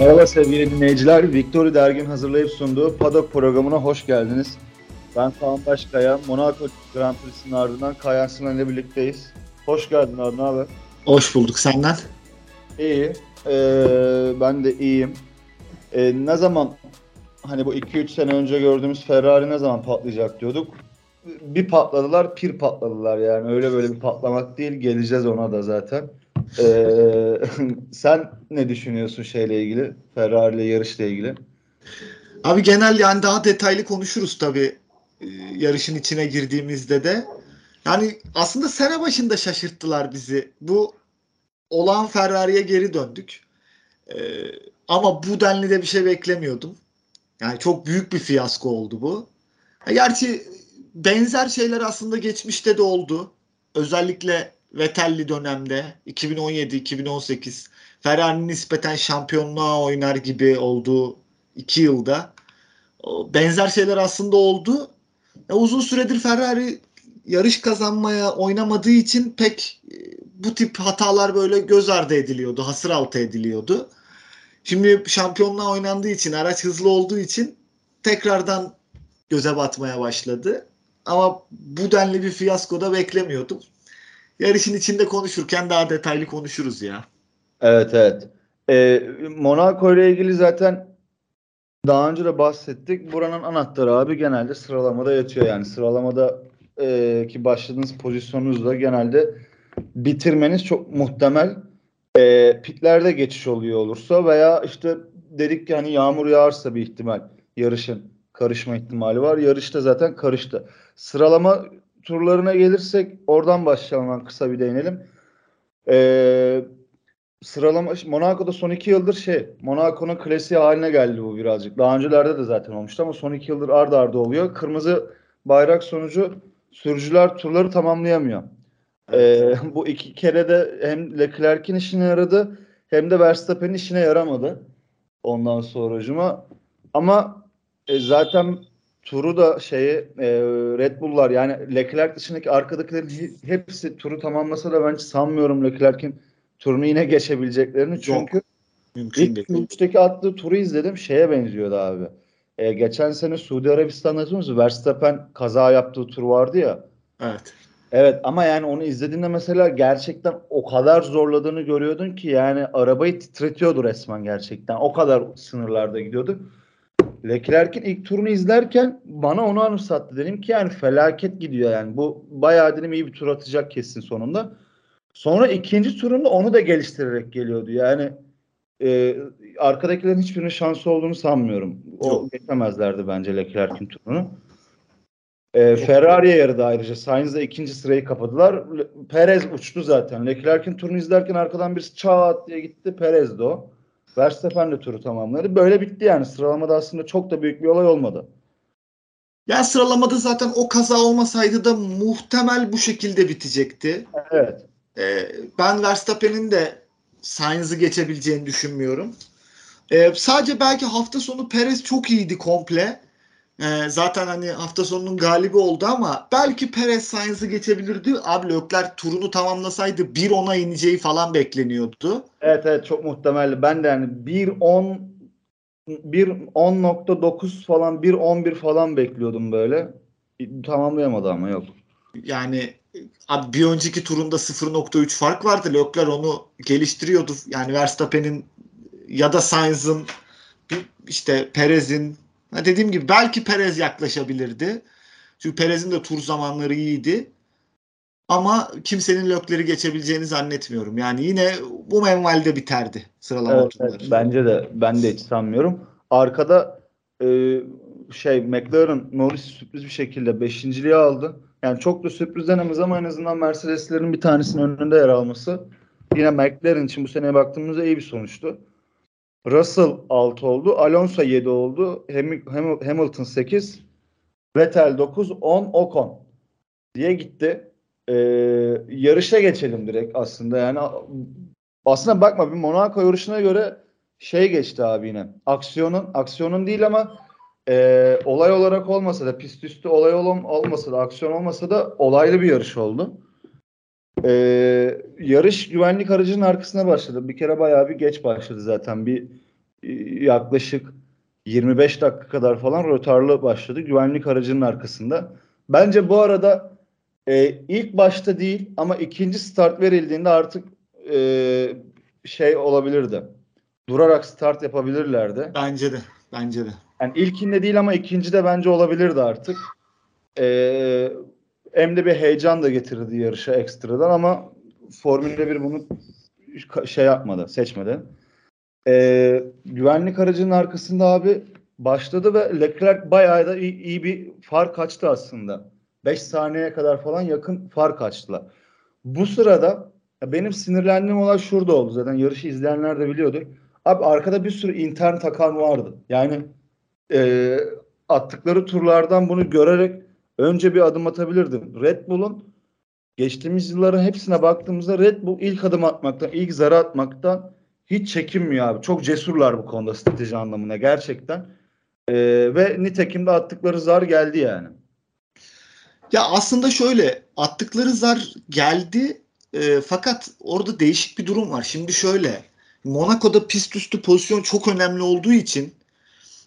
Merhaba sevgili dinleyiciler. Victory Dergin hazırlayıp sunduğu Paddock programına hoş geldiniz. Ben Kaan Başkaya. Monaco Grand Prix'sinin ardından Kayan Sinan ile birlikteyiz. Hoş geldin abi, ne haber? Hoş bulduk senden. İyi. Ee, ben de iyiyim. Ee, ne zaman hani bu 2-3 sene önce gördüğümüz Ferrari ne zaman patlayacak diyorduk. Bir patladılar, pir patladılar yani. Öyle böyle bir patlamak değil. Geleceğiz ona da zaten. Ee, sen ne düşünüyorsun şeyle ilgili? Ferrari ile yarışla ilgili? Abi genel yani daha detaylı konuşuruz tabii e, yarışın içine girdiğimizde de. Yani aslında sene başında şaşırttılar bizi. Bu olan Ferrari'ye geri döndük. Ee, ama bu denli de bir şey beklemiyordum. Yani çok büyük bir fiyasko oldu bu. Gerçi benzer şeyler aslında geçmişte de oldu. Özellikle Vettel'li dönemde 2017-2018 Ferrari nispeten şampiyonluğa oynar gibi olduğu iki yılda benzer şeyler aslında oldu. E, uzun süredir Ferrari yarış kazanmaya oynamadığı için pek e, bu tip hatalar böyle göz ardı ediliyordu, hasır altı ediliyordu. Şimdi şampiyonluğa oynandığı için, araç hızlı olduğu için tekrardan göze batmaya başladı. Ama bu denli bir fiyasko da beklemiyordum yarışın içinde konuşurken daha detaylı konuşuruz ya. Evet evet. Ee, Monaco ile ilgili zaten daha önce de bahsettik. Buranın anahtarı abi genelde sıralamada yatıyor. Yani sıralamada e, ki başladığınız pozisyonunuzda genelde bitirmeniz çok muhtemel. E, pitlerde geçiş oluyor olursa veya işte dedik ki hani yağmur yağarsa bir ihtimal yarışın karışma ihtimali var. Yarışta zaten karıştı. Sıralama turlarına gelirsek oradan başlayalım kısa bir değinelim. Ee, sıralama Monaco'da son iki yıldır şey Monaco'nun klasiği haline geldi bu birazcık. Daha öncelerde de zaten olmuştu ama son iki yıldır arda arda oluyor. Kırmızı bayrak sonucu sürücüler turları tamamlayamıyor. Ee, bu iki kere de hem Leclerc'in işine yaradı hem de Verstappen'in işine yaramadı. Ondan sonracıma. Ama e, zaten turu da şeyi e, Red Bull'lar yani Leclerc dışındaki arkadakilerin hepsi turu tamamlasa da ben sanmıyorum Leclerc'in turunu yine geçebileceklerini. Çünkü Yok. Mümkün ilk Q3'teki attığı turu izledim. Şeye benziyordu abi. E, geçen sene Suudi Arabistan'da hatırlıyor Verstappen kaza yaptığı tur vardı ya. Evet. Evet ama yani onu izlediğinde mesela gerçekten o kadar zorladığını görüyordun ki yani arabayı titretiyordu resmen gerçekten. O kadar sınırlarda gidiyordu. Leclerc'in ilk turunu izlerken bana onu anımsattı. Dedim ki yani felaket gidiyor yani. Bu bayağı dedim iyi bir tur atacak kesin sonunda. Sonra ikinci turunda onu da geliştirerek geliyordu. Yani e, arkadakilerin hiçbirinin şansı olduğunu sanmıyorum. O Yok. geçemezlerdi bence Leclerc'in turunu. E, Ferrari'ye yaradı ayrıca. Sainz'la ikinci sırayı kapadılar. Perez uçtu zaten. Leclerc'in turunu izlerken arkadan bir çat diye gitti. Perez de o. Verstappen de turu tamamladı. Böyle bitti yani. Sıralamada aslında çok da büyük bir olay olmadı. Ya sıralamada zaten o kaza olmasaydı da muhtemel bu şekilde bitecekti. Evet. Ee, ben Verstappen'in de Sainz'ı geçebileceğini düşünmüyorum. Ee, sadece belki hafta sonu Perez çok iyiydi komple. Ee, zaten hani hafta sonunun galibi oldu ama belki Perez Sainz'ı geçebilirdi. Abi Leclerc turunu tamamlasaydı 1-10'a ineceği falan bekleniyordu. Evet evet çok muhtemel. Ben de yani 1-10 1-10.9 falan 1-11 falan bekliyordum böyle. Tamamlayamadı ama yok. Yani abi bir önceki turunda 0.3 fark vardı. Leclerc onu geliştiriyordu. Yani Verstappen'in ya da Sainz'ın işte Perez'in Ha dediğim gibi belki Perez yaklaşabilirdi. Çünkü Perez'in de tur zamanları iyiydi. Ama kimsenin lökleri geçebileceğini zannetmiyorum. Yani yine bu menvalde biterdi sıralama evet, turları. Evet, bence de ben de hiç sanmıyorum. Arkada e, şey McLaren Norris sürpriz bir şekilde beşinciliği aldı. Yani çok da sürpriz denemez ama en azından Mercedes'lerin bir tanesinin önünde yer alması yine McLaren için bu seneye baktığımızda iyi bir sonuçtu. Russell 6 oldu. Alonso 7 oldu. Ham Hamilton 8. Vettel 9. 10. Ocon diye gitti. Ee, yarışa geçelim direkt aslında. Yani aslında bakma bir Monaco yarışına göre şey geçti abi yine. Aksiyonun aksiyonun değil ama e, olay olarak olmasa da pist üstü olay ol, olmasa da aksiyon olmasa da olaylı bir yarış oldu. Ee, yarış güvenlik aracının arkasına başladı. Bir kere bayağı bir geç başladı zaten. Bir yaklaşık 25 dakika kadar falan rötarlı başladı. Güvenlik aracının arkasında. Bence bu arada e, ilk başta değil ama ikinci start verildiğinde artık e, şey olabilirdi. Durarak start yapabilirlerdi. Bence de. Bence de. Yani ilkinde değil ama ikincide bence olabilirdi artık. Ee, hem de bir heyecan da getirdi yarışa ekstradan ama Formula 1 bunu şey yapmadı, seçmedi. Ee, güvenlik aracının arkasında abi başladı ve Leclerc bayağı da iyi, iyi bir fark açtı aslında. 5 saniyeye kadar falan yakın fark açtılar. Bu sırada benim sinirlendiğim olay şurada oldu zaten yarışı izleyenler de biliyordur. Abi arkada bir sürü intern takan vardı. Yani e, attıkları turlardan bunu görerek önce bir adım atabilirdim. Red Bull'un geçtiğimiz yılların hepsine baktığımızda Red Bull ilk adım atmaktan, ilk zara atmaktan hiç çekinmiyor abi. Çok cesurlar bu konuda strateji anlamına gerçekten. E, ve nitekim de attıkları zar geldi yani. Ya aslında şöyle attıkları zar geldi e, fakat orada değişik bir durum var. Şimdi şöyle Monaco'da pist üstü pozisyon çok önemli olduğu için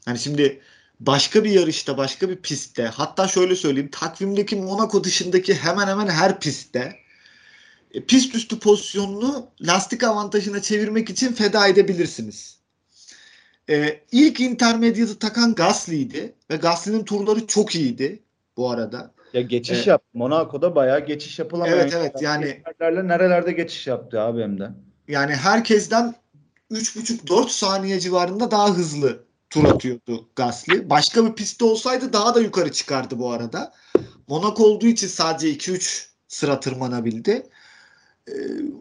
hani şimdi başka bir yarışta, başka bir pistte hatta şöyle söyleyeyim takvimdeki Monaco dışındaki hemen hemen her pistte e, pist üstü pozisyonunu lastik avantajına çevirmek için feda edebilirsiniz. E, ilk intermediate'ı takan Gasly'ydi ve Gasly'nin turları çok iyiydi bu arada. Ya geçiş evet. yap. Monaco'da bayağı geçiş yapılamayan. Evet evet yani nerelerde geçiş yaptı abi hem de. Yani herkesten 3,5-4 saniye civarında daha hızlı tur atıyordu Gasly. Başka bir pistte olsaydı daha da yukarı çıkardı bu arada. Monaco olduğu için sadece 2-3 sıra tırmanabildi. Ee,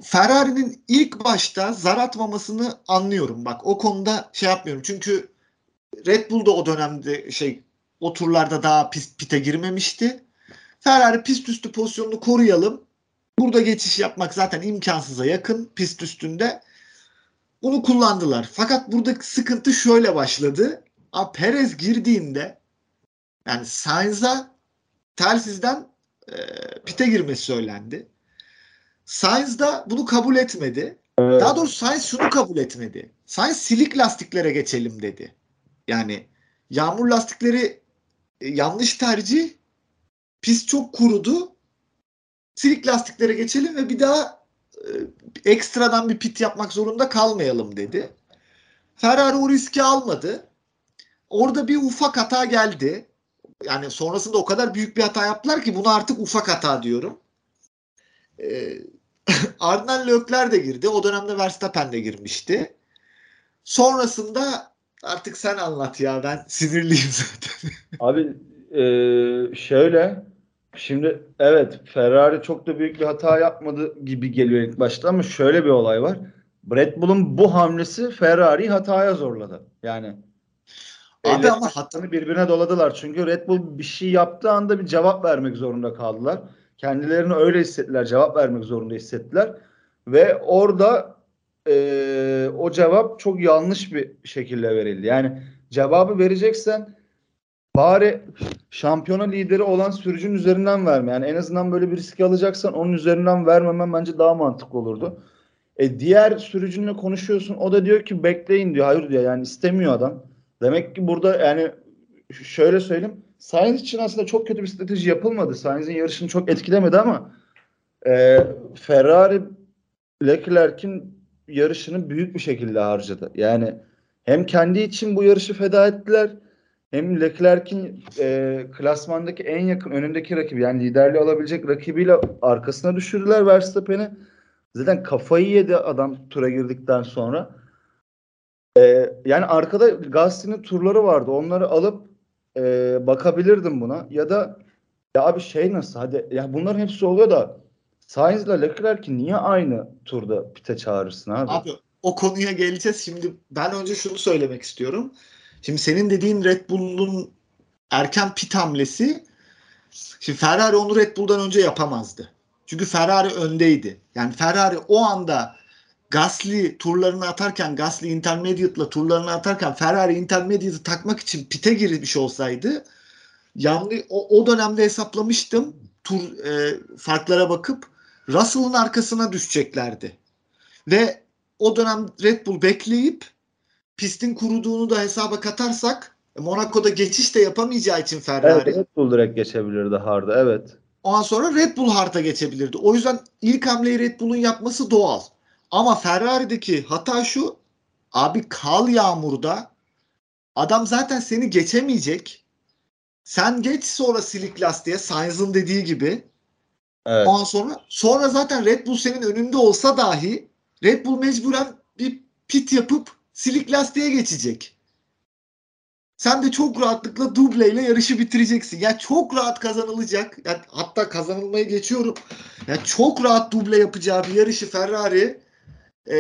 Ferrari'nin ilk başta zar atmamasını anlıyorum. Bak o konuda şey yapmıyorum. Çünkü Red Bull da o dönemde şey o turlarda daha pist pite girmemişti. Ferrari pist üstü pozisyonunu koruyalım. Burada geçiş yapmak zaten imkansıza yakın pist üstünde. Bunu kullandılar. Fakat buradaki sıkıntı şöyle başladı. A, Perez girdiğinde yani Sainz'a telsizden e, pite girmesi söylendi. Sainz da bunu kabul etmedi. Evet. Daha doğrusu Sainz şunu kabul etmedi. Sainz silik lastiklere geçelim dedi. Yani yağmur lastikleri e, yanlış tercih. Pist çok kurudu. Silik lastiklere geçelim ve bir daha ekstradan bir pit yapmak zorunda kalmayalım dedi. Ferrari o riski almadı. Orada bir ufak hata geldi. Yani sonrasında o kadar büyük bir hata yaptılar ki bunu artık ufak hata diyorum. Ee, ardından Lökler de girdi. O dönemde Verstappen de girmişti. Sonrasında artık sen anlat ya ben sinirliyim zaten. Abi e, şöyle Şimdi evet Ferrari çok da büyük bir hata yapmadı gibi geliyor ilk başta ama şöyle bir olay var. Red Bull'un bu hamlesi Ferrari'yi hataya zorladı. Yani Abi ama hatanı birbirine doladılar. Çünkü Red Bull bir şey yaptığı anda bir cevap vermek zorunda kaldılar. Kendilerini öyle hissettiler. Cevap vermek zorunda hissettiler. Ve orada e, o cevap çok yanlış bir şekilde verildi. Yani cevabı vereceksen bari şampiyona lideri olan sürücünün üzerinden verme. Yani en azından böyle bir riski alacaksan onun üzerinden vermemen bence daha mantıklı olurdu. E diğer sürücünle konuşuyorsun. O da diyor ki bekleyin diyor. Hayır diyor. Yani istemiyor adam. Demek ki burada yani şöyle söyleyeyim. Sainz için aslında çok kötü bir strateji yapılmadı. Sainz'in yarışını çok etkilemedi ama e, Ferrari Leclerc'in yarışını büyük bir şekilde harcadı. Yani hem kendi için bu yarışı feda ettiler hem Leclerc'in e, klasmandaki en yakın önündeki rakibi yani liderliği alabilecek rakibiyle arkasına düşürdüler Verstappen'i. Zaten kafayı yedi adam tura girdikten sonra. E, yani arkada Gasly'nin turları vardı. Onları alıp e, bakabilirdim buna. Ya da ya abi şey nasıl hadi ya bunların hepsi oluyor da Sainz ile Leclerc'i niye aynı turda pite çağırırsın abi? Abi o konuya geleceğiz. Şimdi ben önce şunu söylemek istiyorum. Şimdi senin dediğin Red Bull'un erken pit hamlesi şimdi Ferrari onu Red Bull'dan önce yapamazdı. Çünkü Ferrari öndeydi. Yani Ferrari o anda Gasly turlarını atarken Gasly Intermediate'la turlarını atarken Ferrari Intermediate'ı takmak için pite girmiş olsaydı yanlış o, o dönemde hesaplamıştım tur e, farklara bakıp Russell'ın arkasına düşeceklerdi. Ve o dönem Red Bull bekleyip pistin kuruduğunu da hesaba katarsak Monaco'da geçiş de yapamayacağı için Ferrari. Evet, Red Bull direkt geçebilirdi harda. Evet. Ondan sonra Red Bull hard'a geçebilirdi. O yüzden ilk hamleyi Red Bull'un yapması doğal. Ama Ferrari'deki hata şu. Abi kal yağmurda adam zaten seni geçemeyecek. Sen geç sonra silik lastiğe Sainz'ın dediği gibi. Evet. Ondan sonra sonra zaten Red Bull senin önünde olsa dahi Red Bull mecburen bir pit yapıp silik lastiğe geçecek. Sen de çok rahatlıkla dubleyle yarışı bitireceksin. Ya çok rahat kazanılacak. Ya hatta kazanılmayı geçiyorum. Ya çok rahat duble yapacağı bir yarışı Ferrari e,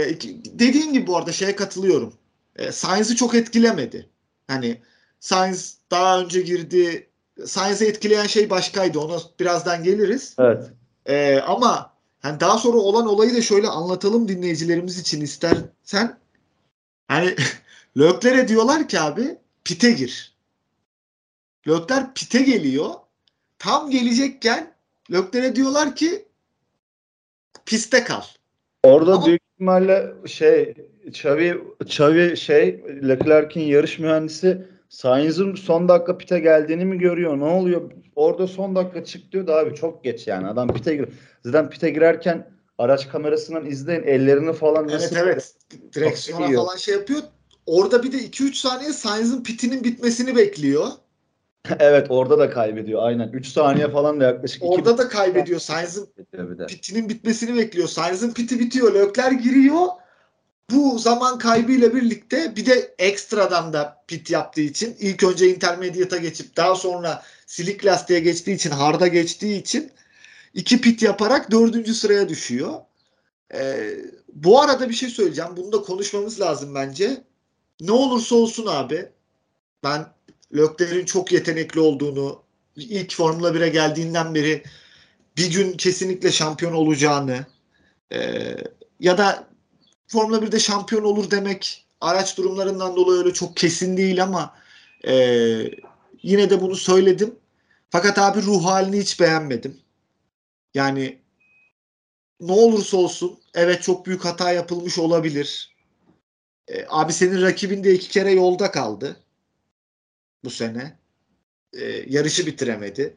dediğin gibi bu arada şeye katılıyorum. E, Sainz'ı çok etkilemedi. Hani Sainz daha önce girdi. Sainz'i etkileyen şey başkaydı. Ona birazdan geliriz. Evet. E, ama hani daha sonra olan olayı da şöyle anlatalım dinleyicilerimiz için istersen. Hani Lökler'e diyorlar ki abi pite gir. Lökler pite geliyor. Tam gelecekken Lökler'e diyorlar ki piste kal. Orada Ama- büyük ihtimalle şey Xavi, Xavi şey Leclerc'in yarış mühendisi Sainz'ın son dakika pite geldiğini mi görüyor? Ne oluyor? Orada son dakika çık diyor da abi çok geç yani. Adam pite gir. Zaten pite girerken araç kamerasından izleyin ellerini falan nasıl Evet. Direksiyona iyi. falan şey yapıyor. Orada bir de 2-3 saniye Sainz'ın pitinin bitmesini bekliyor. evet orada da kaybediyor aynen. 3 saniye falan da yaklaşık. Orada da kaybediyor. De. pitinin bitmesini bekliyor. Sainz'ın piti bitiyor. Lökler giriyor. Bu zaman kaybıyla birlikte bir de ekstradan da pit yaptığı için ilk önce intermediate'a geçip daha sonra silik lastiğe geçtiği için harda geçtiği için iki pit yaparak dördüncü sıraya düşüyor. Ee, bu arada bir şey söyleyeceğim. Bunu da konuşmamız lazım bence. Ne olursa olsun abi ben Lökler'in çok yetenekli olduğunu ilk Formula 1'e geldiğinden beri bir gün kesinlikle şampiyon olacağını e, ya da Formula 1'de şampiyon olur demek araç durumlarından dolayı öyle çok kesin değil ama e, yine de bunu söyledim. Fakat abi ruh halini hiç beğenmedim. Yani ne olursa olsun evet çok büyük hata yapılmış olabilir. E, abi senin rakibin de iki kere yolda kaldı bu sene. E, yarışı bitiremedi.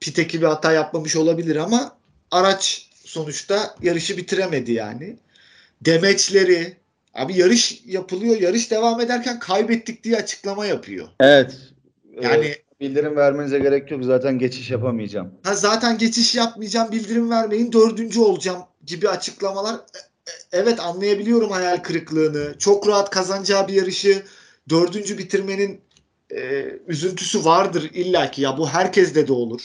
Piteki bir hata yapmamış olabilir ama araç sonuçta yarışı bitiremedi yani. Demeçleri abi yarış yapılıyor. Yarış devam ederken kaybettik diye açıklama yapıyor. Evet. Yani Ee, bildirim vermenize gerek yok. Zaten geçiş yapamayacağım. ha zaten geçiş yapmayacağım, bildirim vermeyin, dördüncü olacağım gibi açıklamalar. E- e- Evet anlayabiliyorum hayal kırıklığını. Çok rahat kazanacağı bir yarışı dördüncü bitirmenin e, üzüntüsü vardır illaki ya bu herkeste de olur.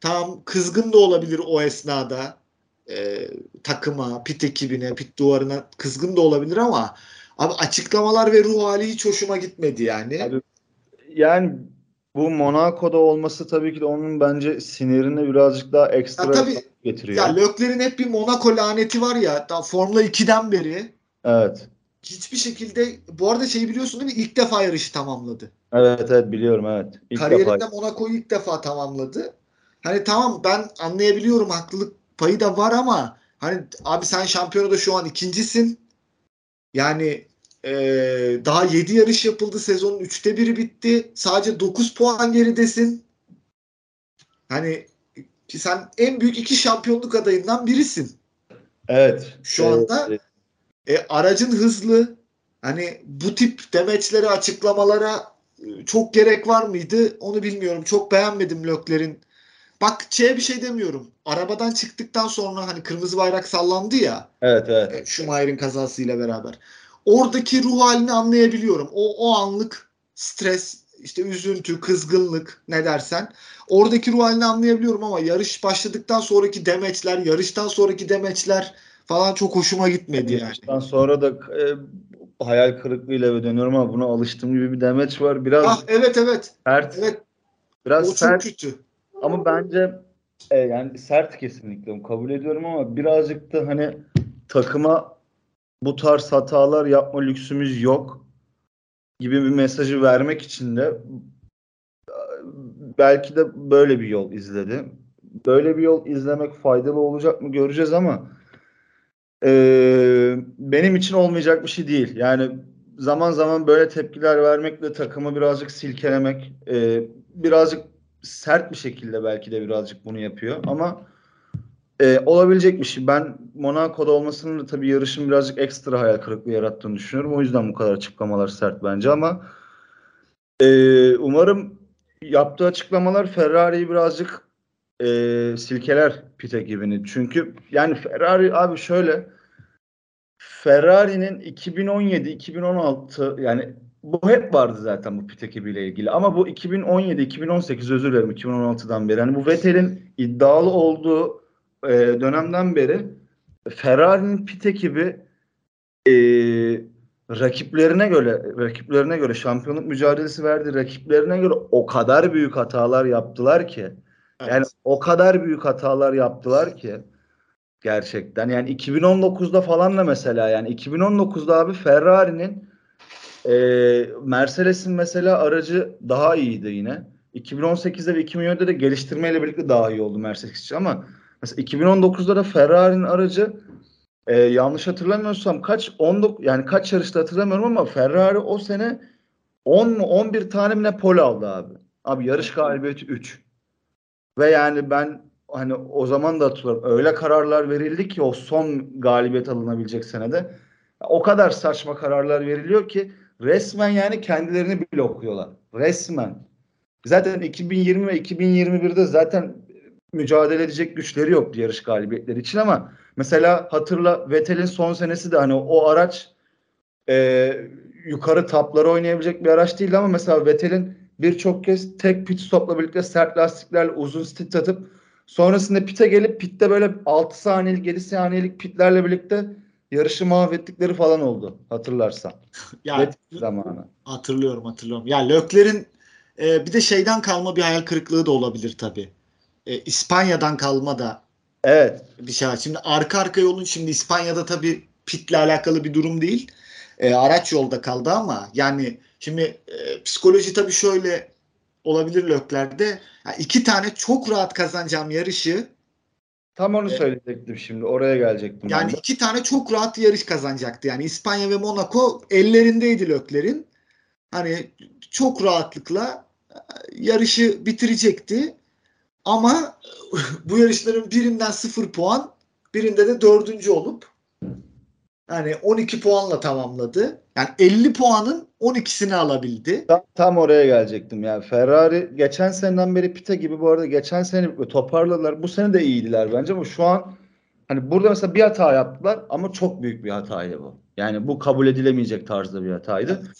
Tamam kızgın da olabilir o esnada e, takıma, pit ekibine, pit duvarına kızgın da olabilir ama abi açıklamalar ve ruh hali hiç hoşuma gitmedi yani. Abi, Yani bu Monaco'da olması tabii ki de onun bence sinirini birazcık daha ekstra Ya tabii, getiriyor. Ya Lökler'in hep bir Monaco laneti var ya daha Formula 2'den beri evet. hiçbir şekilde bu arada şeyi biliyorsun değil mi? İlk defa yarışı tamamladı. Evet evet biliyorum evet. İlk Kariyerinde defa. Monaco'yu ilk defa tamamladı. Hani tamam ben anlayabiliyorum haklılık payı da var ama hani abi sen şampiyonada şu an ikincisin. Yani eee, daha 7 yarış yapıldı. Sezonun 3'te biri bitti. Sadece 9 puan geridesin. Hani ki sen en büyük iki şampiyonluk adayından birisin. Evet. Şu anda Ee, E, aracın hızlı. Hani bu tip demeçlere, açıklamalara e, çok gerek var mıydı? Onu bilmiyorum. Çok beğenmedim Lökler'in. Bak şeye bir şey demiyorum. Arabadan çıktıktan sonra hani kırmızı bayrak sallandı ya evet evet. e, Schumacher'in kazasıyla beraber. Oradaki ruh halini anlayabiliyorum. O, o anlık stres, işte üzüntü, kızgınlık ne dersen. Oradaki ruh halini anlayabiliyorum ama yarış başladıktan sonraki demeçler, yarıştan sonraki demeçler falan çok hoşuma gitmedi yani. Yarıştan sonra da e, hayal kırıklığıyla eve dönüyorum ama buna alıştığım gibi bir demeç var. Biraz Ah evet evet. sert. Evet Biraz o çok sert kötü. ama bence e, yani sert kesinlikle kabul ediyorum ama birazcık da hani takıma bu tarz hatalar yapma lüksümüz yok gibi bir mesajı vermek için de e, belki de böyle bir yol izledi. Böyle bir yol izlemek faydalı olacak mı göreceğiz ama e, benim için olmayacak bir şey değil. Yani zaman zaman böyle tepkiler vermekle takımı birazcık silkelemek, e, birazcık sert bir şekilde belki de birazcık bunu yapıyor ama e, olabilecek bir şey. Ben Monaco'da olmasının da tabii yarışın birazcık ekstra hayal kırıklığı yarattığını düşünüyorum. O yüzden bu kadar açıklamalar sert bence ama e, umarım yaptığı açıklamalar Ferrari'yi birazcık e, silkeler pit ekibini. Çünkü yani Ferrari abi şöyle Ferrari'nin 2017-2016 yani bu hep vardı zaten bu pit ekibiyle ilgili. Ama bu 2017-2018 özür dilerim 2016'dan beri. Yani bu Vettel'in iddialı olduğu e, dönemden beri Ferrari'nin pit ekibi e, rakiplerine göre rakiplerine göre şampiyonluk mücadelesi verdi rakiplerine göre o kadar büyük hatalar yaptılar ki evet. yani o kadar büyük hatalar yaptılar ki gerçekten yani 2019'da falan da mesela yani 2019'da abi Ferrari'nin e, Mercedes'in mesela aracı daha iyiydi yine 2018'de ve 2017'de de geliştirmeyle birlikte daha iyi oldu Mercedes için ama mesela 2019'da da Ferrari'nin aracı e, yanlış hatırlamıyorsam kaç 19 yani kaç yarışta hatırlamıyorum ama Ferrari o sene 10 mu 11 tane mi ne pol aldı abi. Abi yarış galibiyeti 3. Ve yani ben hani o zaman da hatırlıyorum öyle kararlar verildi ki o son galibiyet alınabilecek senede o kadar saçma kararlar veriliyor ki resmen yani kendilerini blokluyorlar. Resmen. Zaten 2020 ve 2021'de zaten mücadele edecek güçleri yok yarış galibiyetleri için ama mesela hatırla Vettel'in son senesi de hani o araç e, yukarı tapları oynayabilecek bir araç değildi ama mesela Vettel'in birçok kez tek pit stopla birlikte sert lastiklerle uzun stint atıp sonrasında pite gelip pitte böyle 6 saniyelik 7 saniyelik pitlerle birlikte yarışı mahvettikleri falan oldu hatırlarsan. yani, zamanı. Hatırlıyorum hatırlıyorum. Ya Lökler'in e, bir de şeyden kalma bir hayal kırıklığı da olabilir tabii e, İspanya'dan kalma da evet. bir şey var. Şimdi arka arka yolun şimdi İspanya'da tabii pitle alakalı bir durum değil. E, araç yolda kaldı ama yani şimdi e, psikoloji tabii şöyle olabilir löklerde. Yani iki tane çok rahat kazanacağım yarışı Tam onu e, söyleyecektim şimdi. Oraya gelecektim. Yani iki tane çok rahat yarış kazanacaktı. Yani İspanya ve Monaco ellerindeydi Lökler'in. Hani çok rahatlıkla e, yarışı bitirecekti. Ama bu yarışların birinden 0 puan, birinde de dördüncü olup yani 12 puanla tamamladı. Yani 50 puanın 12'sini alabildi. Tam, tam oraya gelecektim yani. Ferrari geçen seneden beri pite gibi bu arada geçen sene toparladılar. Bu sene de iyiydiler bence ama şu an hani burada mesela bir hata yaptılar ama çok büyük bir hataydı bu. Yani bu kabul edilemeyecek tarzda bir hataydı. Evet.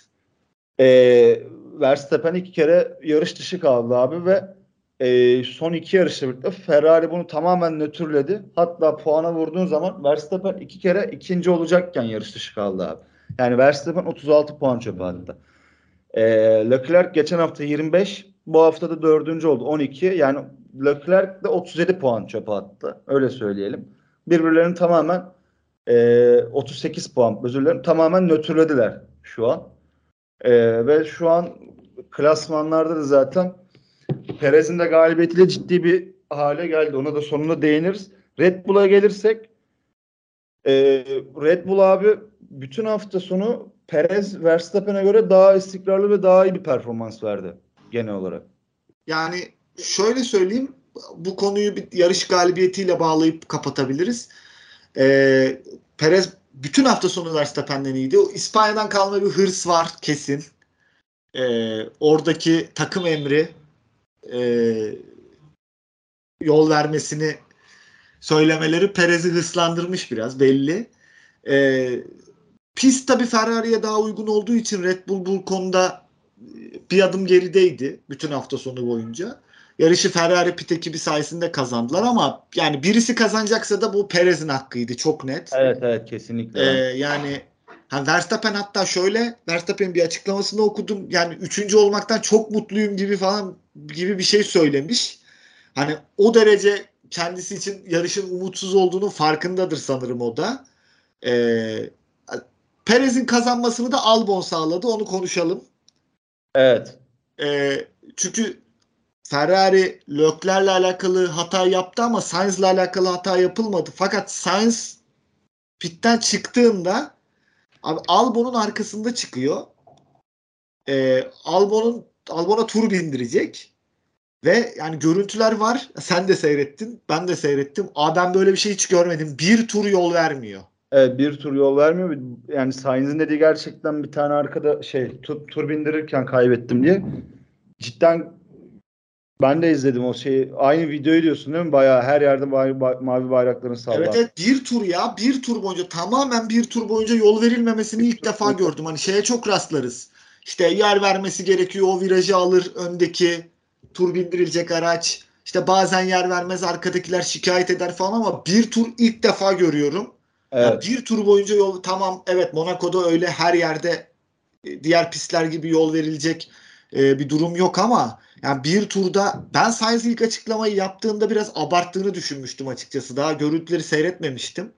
Ee, Verstappen iki kere yarış dışı kaldı abi ve e, son iki yarışta birlikte Ferrari bunu tamamen nötrledi. Hatta puana vurduğun zaman Verstappen iki kere ikinci olacakken yarış dışı kaldı abi. Yani Verstappen 36 puan çöpe attı. E, Leclerc geçen hafta 25, bu hafta da dördüncü oldu 12. Yani Leclerc de 37 puan çöpe attı. Öyle söyleyelim. Birbirlerini tamamen e, 38 puan özür dilerim tamamen nötrlediler şu an. E, ve şu an klasmanlarda da zaten Perez'in de galibiyetiyle ciddi bir hale geldi. Ona da sonunda değiniriz. Red Bull'a gelirsek e, Red Bull abi bütün hafta sonu Perez Verstappen'e göre daha istikrarlı ve daha iyi bir performans verdi genel olarak. Yani şöyle söyleyeyim bu konuyu bir yarış galibiyetiyle bağlayıp kapatabiliriz. Ee, Perez bütün hafta sonu Verstappen'den iyiydi. İspanya'dan kalma bir hırs var kesin. Ee, oradaki takım emri e, yol vermesini söylemeleri Perez'i hırslandırmış biraz belli. E, pist tabi Ferrari'ye daha uygun olduğu için Red Bull bu konuda bir adım gerideydi bütün hafta sonu boyunca. Yarışı Ferrari pit ekibi sayesinde kazandılar ama yani birisi kazanacaksa da bu Perez'in hakkıydı çok net. Evet evet kesinlikle. Ee, yani Ha, Verstappen hatta şöyle Verstappen'in bir açıklamasını okudum. Yani üçüncü olmaktan çok mutluyum gibi falan gibi bir şey söylemiş. Hani o derece kendisi için yarışın umutsuz olduğunun farkındadır sanırım o da. Ee, Perez'in kazanmasını da Albon sağladı. Onu konuşalım. Evet. Ee, çünkü Ferrari Leclerc'le alakalı hata yaptı ama Sainz'la alakalı hata yapılmadı. Fakat Sainz pitten çıktığında Abi Albon'un arkasında çıkıyor. Ee, Albon'un Albon'a tur bindirecek. Ve yani görüntüler var. Sen de seyrettin. Ben de seyrettim. Aa ben böyle bir şey hiç görmedim. Bir tur yol vermiyor. Evet bir tur yol vermiyor. Yani Sainz'in dediği gerçekten bir tane arkada şey tur, tur bindirirken kaybettim diye. Cidden ben de izledim o şeyi. Aynı videoyu diyorsun değil mi? Bayağı her yerde mavi, mavi bayrakların sallar. Evet evet bir tur ya. Bir tur boyunca tamamen bir tur boyunca yol verilmemesini ilk defa gördüm. Hani şeye çok rastlarız. İşte yer vermesi gerekiyor. O virajı alır öndeki tur bindirilecek araç. İşte bazen yer vermez arkadakiler şikayet eder falan ama bir tur ilk defa görüyorum. Evet. Yani bir tur boyunca yol tamam evet Monaco'da öyle her yerde e, diğer pistler gibi yol verilecek e, bir durum yok ama yani bir turda ben Sainz ilk açıklamayı yaptığında biraz abarttığını düşünmüştüm açıkçası. Daha görüntüleri seyretmemiştim.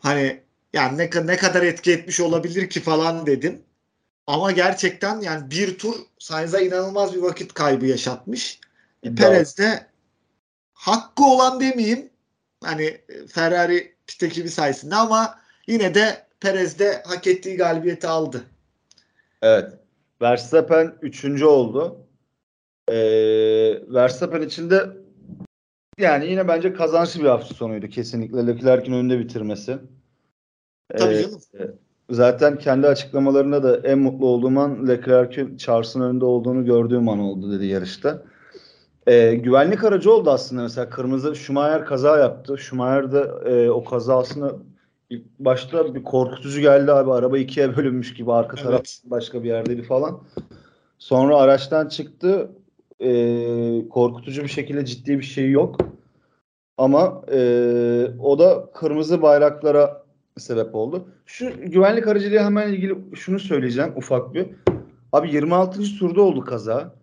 Hani yani ne, ne kadar etki etmiş olabilir ki falan dedim. Ama gerçekten yani bir tur Sainz'a inanılmaz bir vakit kaybı yaşatmış. E, Perez de hakkı olan demeyeyim. Hani e, Ferrari pist ekibi sayesinde ama yine de Perez de hak ettiği galibiyeti aldı. Evet. Verstappen üçüncü oldu. Ee, Verstappen için de yani yine bence kazançlı bir hafta sonuydu kesinlikle. Leclerc'in önünde bitirmesi. Tabii ee, canım. Zaten kendi açıklamalarında da en mutlu olduğum an Leclerc'in Charles'ın önünde olduğunu gördüğüm an oldu dedi yarışta. Ee, güvenlik aracı oldu aslında mesela kırmızı Schumacher kaza yaptı. Schumacher de e, o kazasını ilk başta bir korkutucu geldi abi. Araba ikiye bölünmüş gibi arka evet. taraf başka bir yerdeydi falan. Sonra araçtan çıktı. E, korkutucu bir şekilde ciddi bir şey yok. Ama e, o da kırmızı bayraklara sebep oldu. Şu güvenlik aracıyla hemen ilgili şunu söyleyeceğim ufak bir. Abi 26. turda oldu kaza.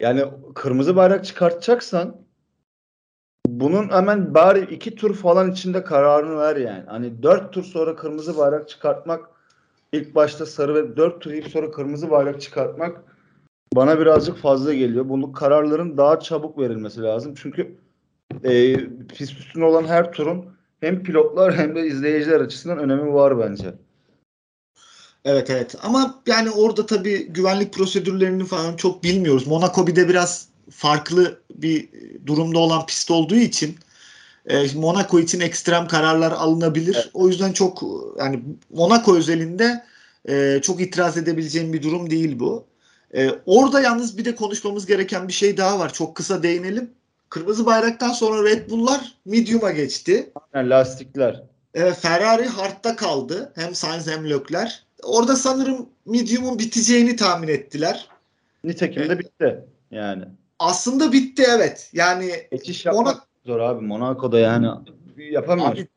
Yani kırmızı bayrak çıkartacaksan bunun hemen bari iki tur falan içinde kararını ver yani. Hani dört tur sonra kırmızı bayrak çıkartmak ilk başta sarı ve dört tur sonra kırmızı bayrak çıkartmak bana birazcık fazla geliyor. Bunun kararların daha çabuk verilmesi lazım. Çünkü e, pist üstünde olan her turun hem pilotlar hem de izleyiciler açısından önemi var bence. Evet evet ama yani orada tabii güvenlik prosedürlerini falan çok bilmiyoruz. Monaco bir de biraz farklı bir durumda olan pist olduğu için e, Monaco için ekstrem kararlar alınabilir. Evet. O yüzden çok yani Monaco özelinde e, çok itiraz edebileceğim bir durum değil bu. E, orada yalnız bir de konuşmamız gereken bir şey daha var. Çok kısa değinelim. Kırmızı bayraktan sonra Red Bull'lar medium'a geçti. Yani lastikler. E, Ferrari hardta kaldı. Hem Sainz hem Leclerc. Orada sanırım medium'un biteceğini tahmin ettiler. Nitekim de bitti yani. Aslında bitti evet. Yani geçiş yapmak Monaco, zor abi. Monaco'da yani yapamıyor. Abi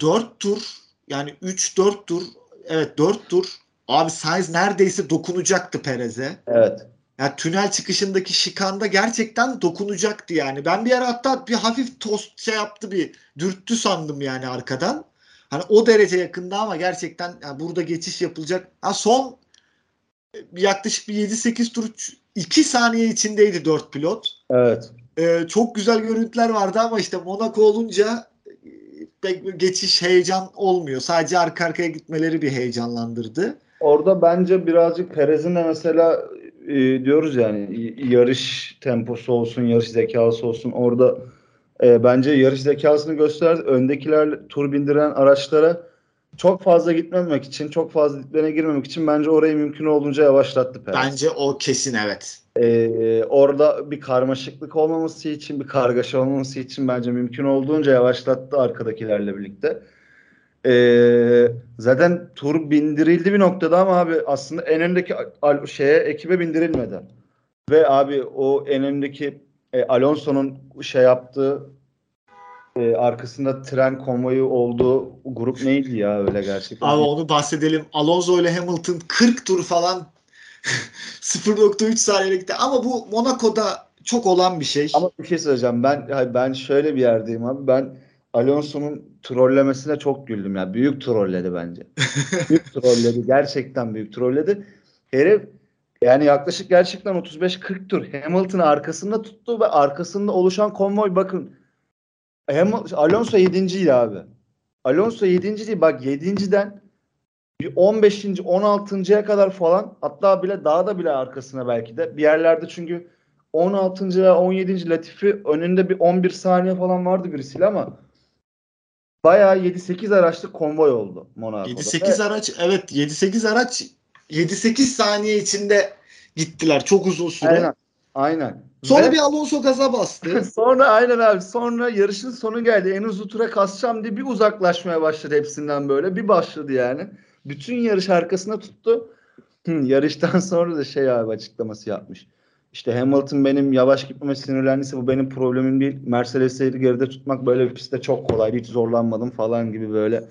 4 tur yani 3-4 tur evet 4 tur abi Sainz neredeyse dokunacaktı Perez'e. Evet. Yani tünel çıkışındaki şikanda gerçekten dokunacaktı yani. Ben bir ara hatta bir hafif tost şey yaptı bir dürttü sandım yani arkadan. Hani o derece yakında ama gerçekten yani burada geçiş yapılacak. Ha son yaklaşık bir 7-8 tur 2 saniye içindeydi 4 pilot. Evet. Ee, çok güzel görüntüler vardı ama işte Monaco olunca pek geçiş heyecan olmuyor. Sadece arka arkaya gitmeleri bir heyecanlandırdı. Orada bence birazcık Perez'in de mesela e, diyoruz yani yarış temposu olsun, yarış zekası olsun. Orada e, bence yarış zekasını gösterdi. Öndekiler tur bindiren araçlara çok fazla gitmemek için, çok fazla diplerine girmemek için bence orayı mümkün olduğunca yavaşlattı Perez. Bence o kesin evet. Ee, orada bir karmaşıklık olmaması için, bir kargaşa olmaması için bence mümkün olduğunca yavaşlattı arkadakilerle birlikte. Ee, zaten tur bindirildi bir noktada ama abi aslında en öndeki şeye ekibe bindirilmedi. Ve abi o en öndeki e, Alonso'nun şey yaptığı e, arkasında tren konvoyu olduğu grup neydi ya öyle gerçekten? Abi onu bahsedelim. Alonso ile Hamilton 40 tur falan 0.3 saniye gitti. Ama bu Monaco'da çok olan bir şey. Ama bir şey söyleyeceğim. Ben ben şöyle bir yerdeyim abi. Ben Alonso'nun trollemesine çok güldüm ya. Büyük trolledi bence. büyük trolledi. Gerçekten büyük trolledi. Herif yani yaklaşık gerçekten 35-40 tur Hamilton'ı arkasında tuttu ve arkasında oluşan konvoy bakın Hamilton, Alonso 7. abi. Alonso 7. değil bak 7.den bir 15. 16.ya kadar falan hatta bile daha da bile arkasına belki de bir yerlerde çünkü 16. ve 17. Latifi önünde bir 11 saniye falan vardı birisiyle ama bayağı 7-8 araçlık konvoy oldu Monaco'da. 7-8 araç evet 7-8 araç 7-8 saniye içinde gittiler çok uzun süre. Aynen. Aynen. Sonra Ve- bir Alonso gaza bastı. Sonra aynen abi. Sonra yarışın sonu geldi. En uzun tura kasacağım diye bir uzaklaşmaya başladı hepsinden böyle. Bir başladı yani. Bütün yarış arkasına tuttu. Yarıştan sonra da şey abi açıklaması yapmış. İşte Hamilton benim yavaş gitmeme sinirlendiyse bu benim problemim değil. Mercedes'i geride tutmak böyle bir pistte çok kolaydı. Hiç zorlanmadım falan gibi böyle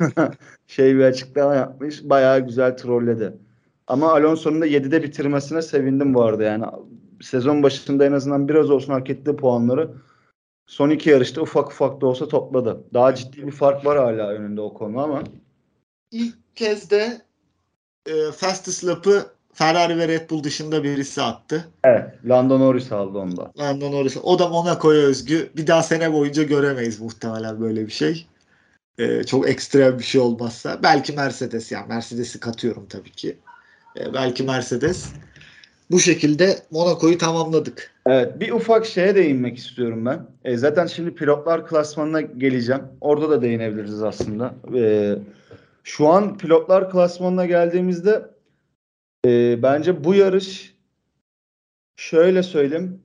şey bir açıklama yapmış. Bayağı güzel trolledi. Ama Alonso'nun da 7'de bitirmesine sevindim bu arada yani. Sezon başında en azından biraz olsun hak ettiği puanları son iki yarışta ufak ufak da olsa topladı. Daha ciddi bir fark var hala önünde o konu ama. İlk kez de e, fastest lap'ı Ferrari ve Red Bull dışında birisi attı. Evet. Lando Norris aldı onda. Lando Norris. O da Monaco'ya özgü. Bir daha sene boyunca göremeyiz muhtemelen böyle bir şey. E, çok ekstrem bir şey olmazsa. Belki Mercedes yani Mercedes'i katıyorum tabii ki. E, belki Mercedes. Bu şekilde Monaco'yu tamamladık. Evet. Bir ufak şeye değinmek istiyorum ben. E, zaten şimdi pilotlar klasmanına geleceğim. Orada da değinebiliriz aslında. E, şu an pilotlar klasmanına geldiğimizde e, bence bu yarış şöyle söyleyeyim.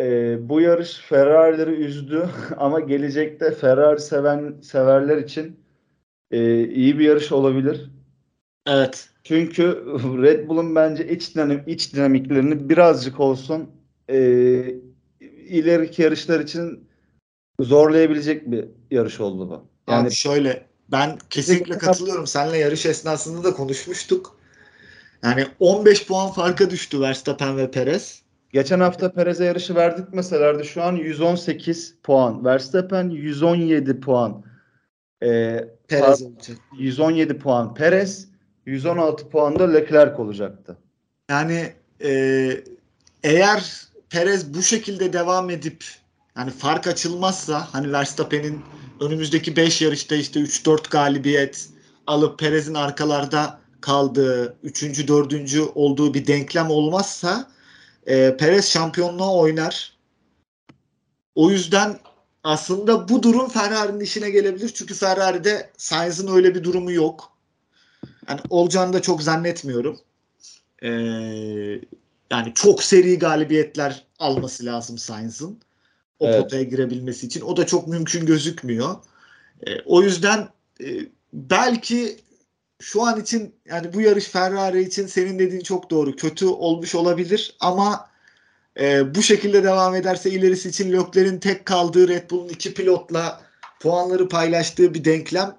E, bu yarış Ferrari'leri üzdü ama gelecekte Ferrari seven severler için e, iyi bir yarış olabilir. Evet. Çünkü Red Bull'un bence iç, dinamik, iç dinamiklerini birazcık olsun e, ileriki yarışlar için zorlayabilecek bir yarış oldu bu. Yani Abi şöyle ben kesinlikle katılıyorum. Seninle yarış esnasında da konuşmuştuk. Yani 15 puan farka düştü Verstappen ve Perez. geçen hafta Perez'e yarışı verdik meselerdi. Şu an 118 puan. Verstappen 117 puan. E, Perez olacak. 117 puan Perez, 116 puan da Leclerc olacaktı. Yani e, eğer Perez bu şekilde devam edip yani fark açılmazsa hani Verstappen'in önümüzdeki 5 yarışta işte 3-4 galibiyet alıp Perez'in arkalarda kaldığı 3. 4. olduğu bir denklem olmazsa e, Perez şampiyonluğa oynar. O yüzden aslında bu durum Ferrari'nin işine gelebilir. Çünkü Ferrari'de Sainz'ın öyle bir durumu yok. Yani olacağını da çok zannetmiyorum. Ee, yani çok seri galibiyetler alması lazım Sainz'ın. O Evet. potaya girebilmesi için. O da çok mümkün gözükmüyor. Ee, o yüzden e, belki şu an için yani bu yarış Ferrari için senin dediğin çok doğru. Kötü olmuş olabilir ama e, bu şekilde devam ederse ilerisi için Leclerc'in tek kaldığı Red Bull'un iki pilotla puanları paylaştığı bir denklem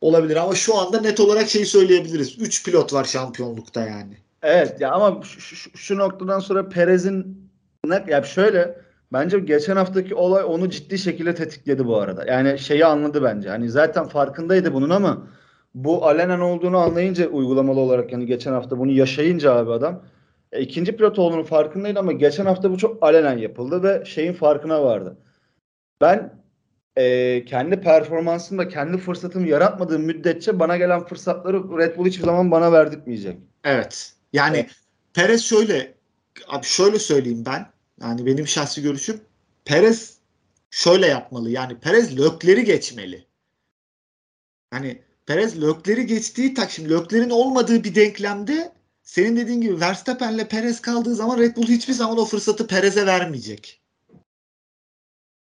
olabilir. Ama şu anda net olarak şey söyleyebiliriz. 3 pilot var şampiyonlukta yani. Evet ya ama şu, şu, şu noktadan sonra Perez'in ya şöyle bence geçen haftaki olay onu ciddi şekilde tetikledi bu arada. Yani şeyi anladı bence. Hani zaten farkındaydı bunun ama bu alenen olduğunu anlayınca uygulamalı olarak yani geçen hafta bunu yaşayınca abi adam e, ikinci pilot olduğunu farkındaydı ama geçen hafta bu çok alenen yapıldı ve şeyin farkına vardı. Ben e, kendi performansımda kendi fırsatımı yaratmadığım müddetçe bana gelen fırsatları Red Bull hiçbir zaman bana verdirtmeyecek. Evet. Yani Evet. Perez şöyle abi şöyle söyleyeyim ben. Yani benim şahsi görüşüm Perez şöyle yapmalı. Yani Perez Lökler'i geçmeli. Yani Perez Lökler'i geçtiği tak şimdi Lökler'in olmadığı bir denklemde senin dediğin gibi Verstappen'le Perez kaldığı zaman Red Bull hiçbir zaman o fırsatı Perez'e vermeyecek.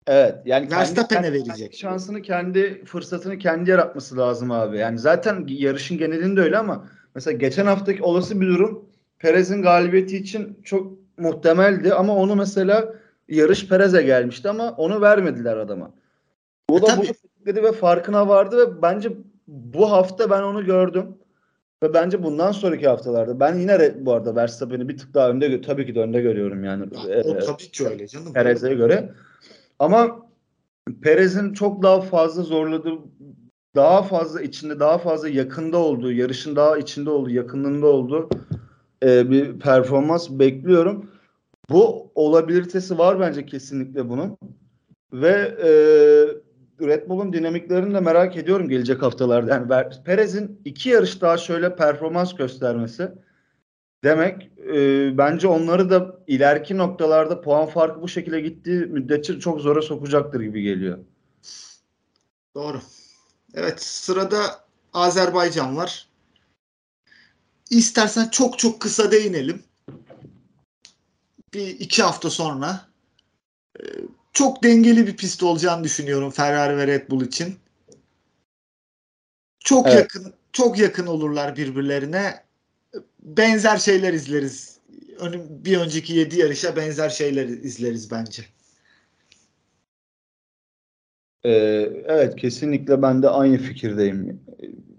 Evet yani Verstappen'e kendi verecek. şansını kendi fırsatını kendi yaratması lazım abi. Yani zaten yarışın genelinde öyle ama mesela geçen haftaki olası bir durum Perez'in galibiyeti için çok muhtemeldi ama onu mesela yarış Perez'e gelmişti ama onu vermediler adama. O E da tabii. bunu tetikledi ve farkına vardı ve bence bu hafta ben onu gördüm. Ve bence bundan sonraki haftalarda ben yine bu arada Verstappen'i bir tık daha önde tabii ki de önde görüyorum yani. Ya, o Ee, tabii ki öyle canım. Perez'e göre. Ama Perez'in çok daha fazla zorladığı, daha fazla içinde, daha fazla yakında olduğu, yarışın daha içinde olduğu, yakınlığında olduğu e, bir performans bekliyorum. Bu olabilitesi var bence kesinlikle bunun. Ve e, Red Bull'un dinamiklerini de merak ediyorum gelecek haftalarda. Yani Perez'in iki yarış daha şöyle performans göstermesi demek e, bence onları da ileriki noktalarda puan farkı bu şekilde gittiği müddetçe çok zora sokacaktır gibi geliyor. Doğru. Evet sırada Azerbaycan var. İstersen çok çok kısa değinelim. Bir iki hafta sonra e, çok dengeli bir pist olacağını düşünüyorum Ferrari ve Red Bull için. Çok evet. yakın çok yakın olurlar birbirlerine. Benzer şeyler izleriz. Bir önceki 7 yarışa benzer şeyler izleriz bence. Ee, evet kesinlikle ben de aynı fikirdeyim.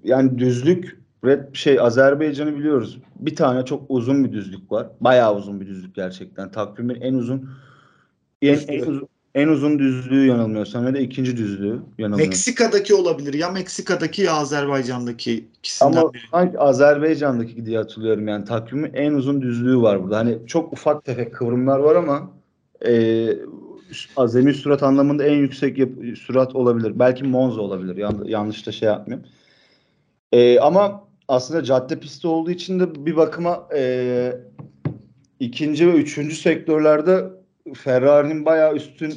Yani düzlük Red şey Azerbaycan'ı biliyoruz. Bir tane çok uzun bir düzlük var. Bayağı uzun bir düzlük gerçekten. Takvimin en uzun en, en uzun en uzun düzlüğü yanılmıyorsam ya da ikinci düzlüğü yanılmıyorsam. Meksika'daki olabilir. Ya Meksika'daki ya Azerbaycan'daki ikisinden Ama biri. sanki Azerbaycan'daki diye hatırlıyorum yani takvimin en uzun düzlüğü var burada. Hani çok ufak tefek kıvrımlar var ama e, azami sürat anlamında en yüksek yap- sürat olabilir. Belki Monza olabilir. Yan- yanlış da şey yapmayayım. E, ama aslında cadde pisti olduğu için de bir bakıma e, ikinci ve üçüncü sektörlerde Ferrari'nin bayağı üstün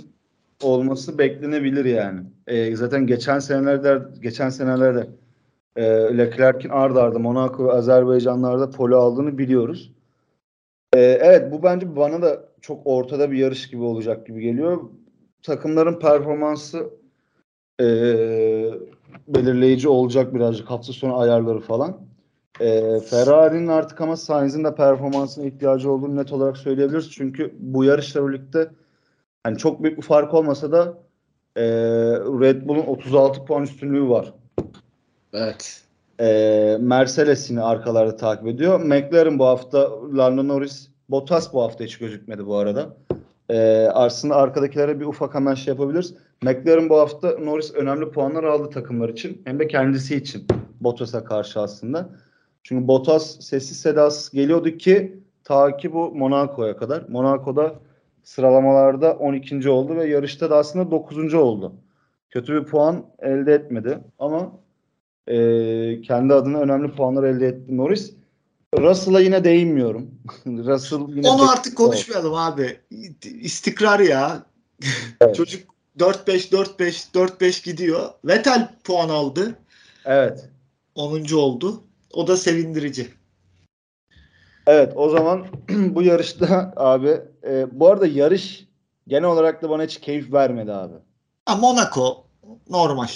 olması beklenebilir yani. E, zaten geçen senelerde geçen senelerde e, Leclerc'in ardı ardı Monaco ve Azerbaycanlarda polo aldığını biliyoruz. E, evet bu bence bana da çok ortada bir yarış gibi olacak gibi geliyor. Takımların performansı e, belirleyici olacak birazcık hafta sonu ayarları falan. E, Ferrari'nin artık ama Sainz'in de performansına ihtiyacı olduğunu net olarak söyleyebiliriz. Çünkü bu yarışla birlikte hani çok büyük bir fark olmasa da e, Red Bull'un 36 puan üstünlüğü var. Evet. E, Mercedes yine arkalarda takip ediyor. McLaren bu hafta Lando Norris Bottas bu hafta hiç gözükmedi bu arada. E, aslında arkadakilere bir ufak hemen şey yapabiliriz. McLaren bu hafta Norris önemli puanlar aldı takımlar için. Hem de kendisi için Bottas'a karşı aslında. Çünkü Bottas sessiz sedasız geliyordu ki ta ki bu Monaco'ya kadar. Monaco'da sıralamalarda 12. oldu ve yarışta da aslında 9. oldu. Kötü bir puan elde etmedi ama e, kendi adına önemli puanlar elde etti Norris. Russell'a yine değinmiyorum. Russell yine Onu artık konuşmayalım oldu. abi. İstikrar ya. Evet. Çocuk 4-5 4-5 4-5 gidiyor. Vettel puan aldı. Evet. 10. oldu. O da sevindirici. Evet o zaman bu yarışta abi e, bu arada yarış genel olarak da bana hiç keyif vermedi abi. Ha, Monaco normal.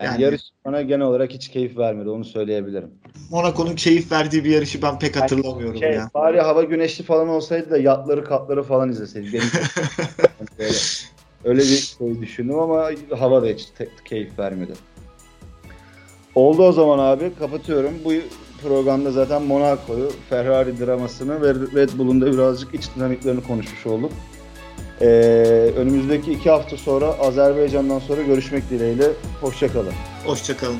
Yani, yani yarış bana genel olarak hiç keyif vermedi onu söyleyebilirim. Monaco'nun keyif verdiği bir yarışı ben pek hatırlamıyorum yani şey, ya. Bari hava güneşli falan olsaydı da yatları katları falan izleseydik. Öyle, öyle bir şey düşündüm ama hava da hiç keyif vermedi. Oldu o zaman abi. Kapatıyorum. Bu programda zaten Monaco'yu, Ferrari dramasını ve Red Bull'un da birazcık iç dinamiklerini konuşmuş olduk. Ee, önümüzdeki iki hafta sonra Azerbaycan'dan sonra görüşmek dileğiyle. Hoşçakalın. Hoşçakalın.